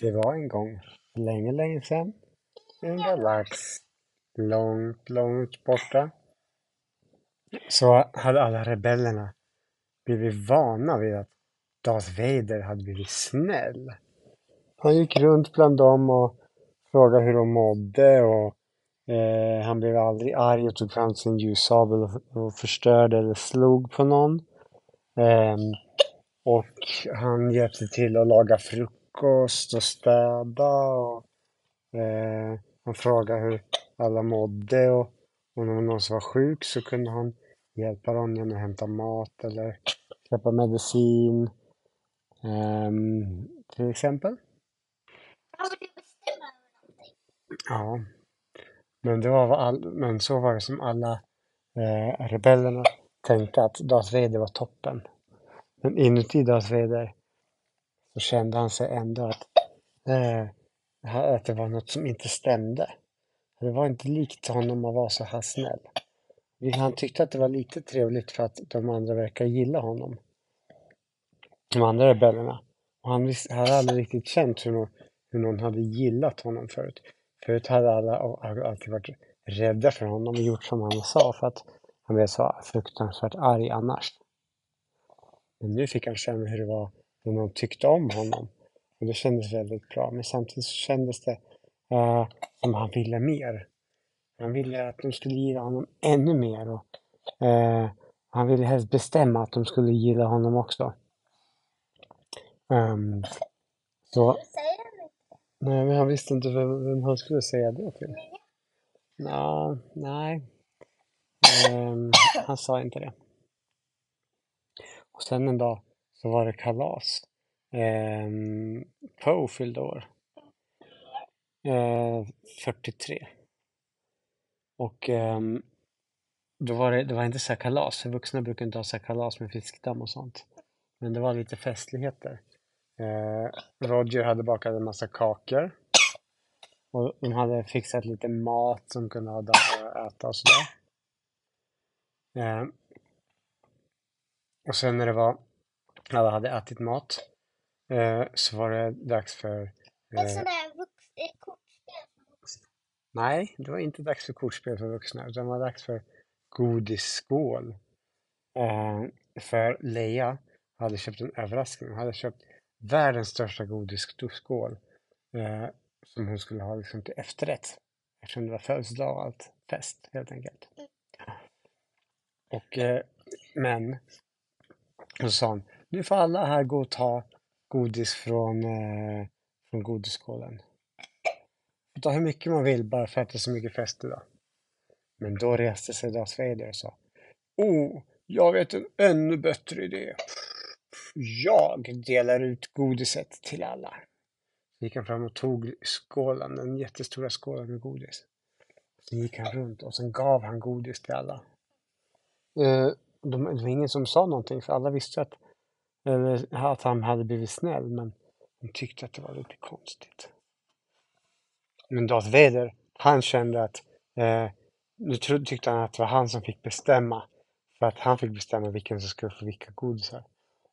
Det var en gång, länge, länge sedan, i en galax långt, långt borta, så hade alla rebellerna blivit vana vid att Darth Vader hade blivit snäll. Han gick runt bland dem och frågade hur de mådde och eh, han blev aldrig arg och tog fram sin ljussabel och, och förstörde eller slog på någon. Eh, och han hjälpte till att laga frukost och städa och eh, han frågade hur alla mådde och om det var någon som var sjuk så kunde han hjälpa dem genom att hämta mat eller köpa medicin. Um, till exempel. Ja. Men, det var all, men så var det som alla eh, rebellerna tänkte att Darth Vader var toppen. Men inuti Darth Vader så kände han sig ändå att, eh, att det var något som inte stämde. Det var inte likt honom att vara så här snäll. Han tyckte att det var lite trevligt för att de andra verkar gilla honom. De andra rebellerna. Och han hade aldrig riktigt känt hur någon, hur någon hade gillat honom förut. Förut hade alla alltid varit rädda för honom och gjort som han sa för att han blev så fruktansvärt arg annars. Men nu fick han känna hur det var när någon tyckte om honom. Och det kändes väldigt bra. Men samtidigt så kändes det uh, som han ville mer. Han ville att de skulle gilla honom ännu mer. Och, uh, han ville helst bestämma att de skulle gilla honom också. Um, så... Nej, men han visste inte vem, vem han skulle säga det till. Nå, nej. Um, han sa inte det. Och sen en dag så var det kalas. Ehm, um, Poe fyllde år. Ehm, uh, 43. Och um, då var det, det var inte så här kalas, för vuxna brukar inte ha så här kalas med fiskdamm och sånt. Men det var lite festligheter. Eh, Roger hade bakat en massa kakor. Och de hade fixat lite mat som kunde ha äta och sådär. Eh, och sen när det var, alla hade ätit mat, eh, så var det dags för... Eh, Nej, det var inte dags för kortspel för vuxna, utan det var dags för godisskål. Eh, för Leia hade köpt en överraskning. Hon hade köpt världens största godisskål eh, som hon skulle ha liksom till efterrätt. Eftersom det var födelsedag och allt. Fest helt enkelt. Och, eh, men, och så sa hon, nu får alla här gå och ta godis från, eh, från godisskålen. Ta hur mycket man vill bara för att det är så mycket fest idag. Men då reste sig Darth Vader och sa, Oh, jag vet en ännu bättre idé. Jag delar ut godiset till alla. Så gick han fram och tog skålen, den jättestora skålen med godis. Sen gick han runt och sen gav han godis till alla. Eh, det var ingen som sa någonting för alla visste att, eller eh, att han hade blivit snäll men han tyckte att det var lite konstigt. Men Darth Vader, han kände att eh, nu tyckte han att det var han som fick bestämma. För att han fick bestämma vilken som skulle få vilka godisar.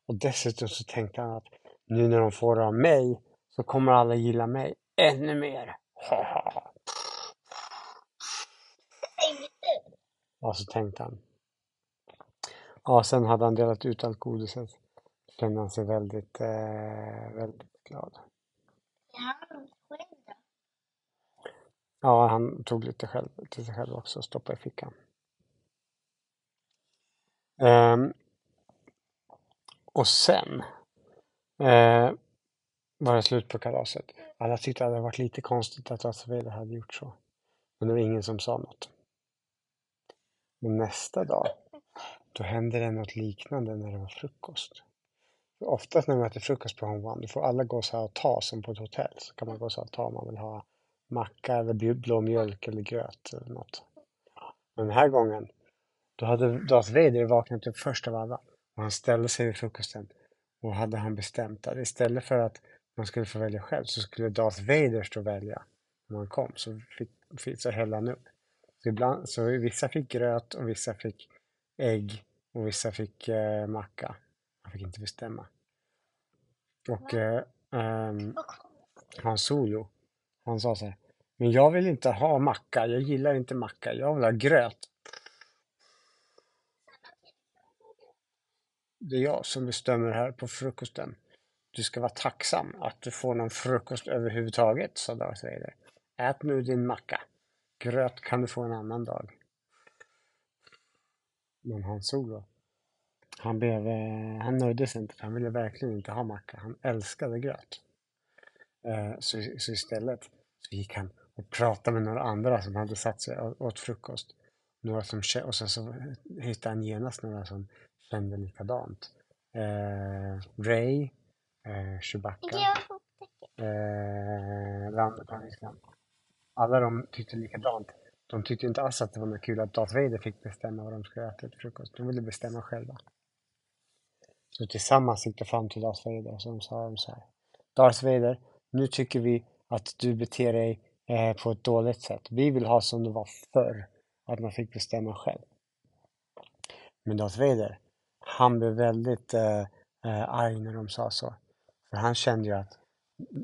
Och dessutom så tänkte han att nu när de får det av mig så kommer alla gilla mig ännu mer. Och så tänkte han. Ja, sen hade han delat ut allt godiset. Kände han sig väldigt, eh, väldigt glad. Ja, han tog lite själv, till sig själv också och stoppade i fickan. Um, och sen eh, var det slut på kalaset. Alla tyckte att det hade varit lite konstigt att Darth hade gjort så. Men det var ingen som sa något. Men nästa dag, då hände det något liknande när det var frukost. För oftast när man äter frukost på Home One, då får alla gå så här och ta som på ett hotell. Så kan man gå så här och ta om man vill ha macka eller blå mjölk eller gröt eller något. Men den här gången, då hade Darth Vader vaknat upp först av alla. Och han ställde sig vid frukosten och hade han bestämt att istället för att man skulle få välja själv så skulle Darth Vader stå och välja när man kom. Så, fick, fick, så hällde han upp. Så, ibland, så vissa fick gröt och vissa fick ägg och vissa fick eh, macka. Fick inte bestämma. Och, eh, um, Han Solo, han sa så här. Men jag vill inte ha macka, jag gillar inte macka, jag vill ha gröt. Det är jag som bestämmer här på frukosten. Du ska vara tacksam att du får någon frukost överhuvudtaget, sa Darth Vader. Ät nu din macka. Gröt kan du få en annan dag. Men han Solo, han, blev, eh, han nöjde sig inte, han ville verkligen inte ha macka. Han älskade gröt. Eh, så, så istället så gick han och pratade med några andra som hade satt sig och åt frukost. Några som, och sen så hittade han genast några som kände likadant. Eh, Ray, eh, Chewbacca, eh, Landepaniskan. Alla de tyckte likadant. De tyckte inte alls att det var något kul att Darth Vader fick bestämma vad de skulle äta till frukost. De ville bestämma själva. Så tillsammans gick de fram till Darth Vader och så sa de så här. Darth Vader, nu tycker vi att du beter dig eh, på ett dåligt sätt. Vi vill ha som det var förr, att man fick bestämma själv. Men Darth Vader, han blev väldigt eh, eh, arg när de sa så. För han kände ju att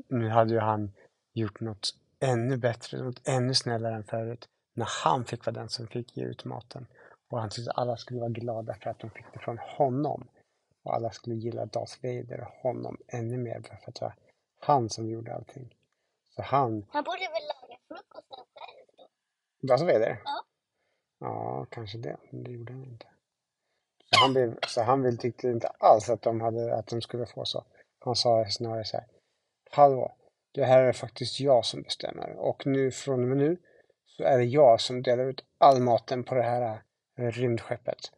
nu hade ju han gjort något ännu bättre, något ännu snällare än förut. När han fick vara den som fick ge ut maten. Och han tyckte att alla skulle vara glada för att de fick det från honom. Och alla skulle gilla Darth Vader och honom ännu mer för att det var han som gjorde allting. Så han... Han borde väl laga frukosten själv då? Darth Vader? Ja. Ja, kanske det. Men det gjorde han inte. Så han, blev, så han vill, tyckte inte alls att de, hade, att de skulle få så. Han sa snarare så här. Hallå, det här är faktiskt jag som bestämmer. Och nu från och med nu så är det jag som delar ut all maten på det här äh, rymdskeppet.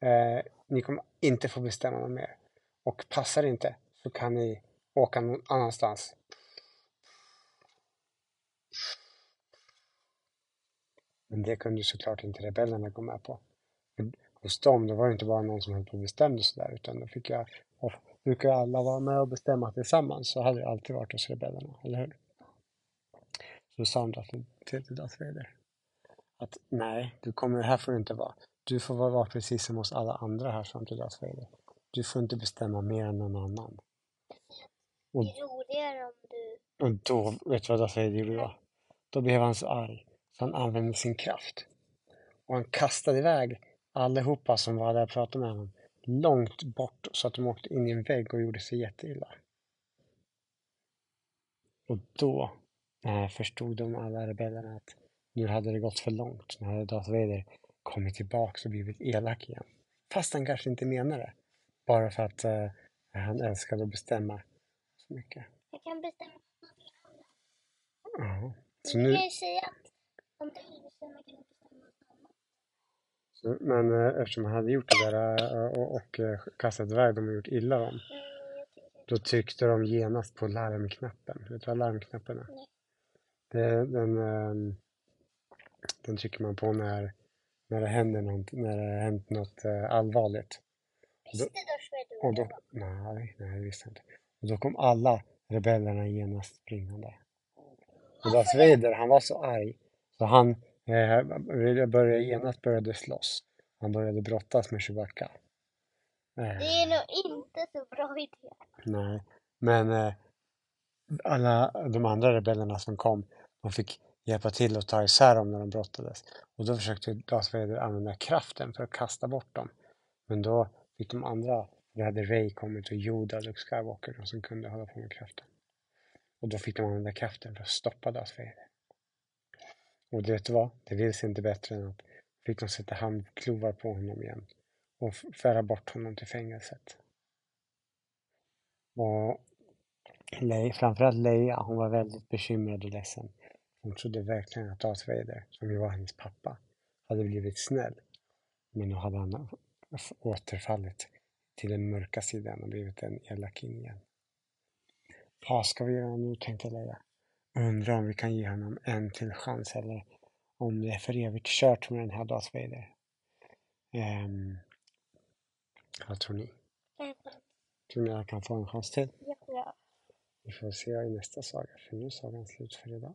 Eh, ni kommer inte får bestämma något mer. Och passar det inte så kan ni åka någon annanstans. Men det kunde såklart inte rebellerna gå med på. Hos dem, då var det inte bara någon som höll på och bestämde sådär, utan då fick jag, och brukar alla vara med och bestämma tillsammans, så hade det alltid varit hos rebellerna, eller hur? Så sa de till, till Darth Vader att nej, du kommer, här får du inte vara. Du får vara precis som hos alla andra här fram till Darth Vader. Du får inte bestämma mer än någon annan. Och, det är roligare om du... Och då, vet du vad Darth Vader gjorde då? Då blev han så arg så han använde sin kraft. Och han kastade iväg allihopa som var där och pratade med honom långt bort så att de åkte in i en vägg och gjorde sig jätteilla. Och då eh, förstod de alla rebellerna att nu hade det gått för långt. Nu hade Darth Vader kommit tillbaks och blivit elak igen. Fast han kanske inte menade det. Bara för att eh, han älskade att bestämma så mycket. Jag kan bestämma. Ja. Så nu, kan ju säga att om du vill bestämma kan du bestämma så, men eh, eftersom han hade gjort det där eh, och, och eh, kastat iväg dem och gjort illa dem. Jag Då tryckte de genast på larmknappen. Vet du vad larmknappen är? Nej. Det, den, ehm, den trycker man på när, när det händer något, när det har hänt något eh, allvarligt. Visste Vader Och då, nej, nej, det visste jag inte. Och då kom alla rebellerna genast springande. Och Darth Vader, han var så arg så han eh, började genast började slåss. Han började brottas med Chewbacca. Eh, Det är nog inte så bra idé. Nej, men eh, alla de andra rebellerna som kom, de fick hjälpa till att ta isär dem när de brottades. Och då försökte Darth Vader använda kraften för att kasta bort dem. Men då fick de andra, då hade Ray kommit och Yoda, Luke Skywalker, de som kunde hålla på med kraften. Och då fick de använda kraften för att stoppa Darth Vader. Och du vet vad? Det vill sig inte bättre än att fick de sätta handklovar på honom igen och föra bort honom till fängelset. Och Le- framförallt Leia, hon var väldigt bekymrad och ledsen. Hon trodde verkligen att Darth Vader, som ju var hennes pappa, hade blivit snäll. Men nu hade han återfallit till den mörka sidan och blivit en elaking igen. Vad ska vi göra nu, tänkte Leia. Undrar om vi kan ge honom en till chans eller om det är för evigt kört med den här Darth Vader. Ehm, vad tror ni? Tror ni att han kan få en chans till? Ja. Vi får se i nästa saga, för nu är sagan slut för idag.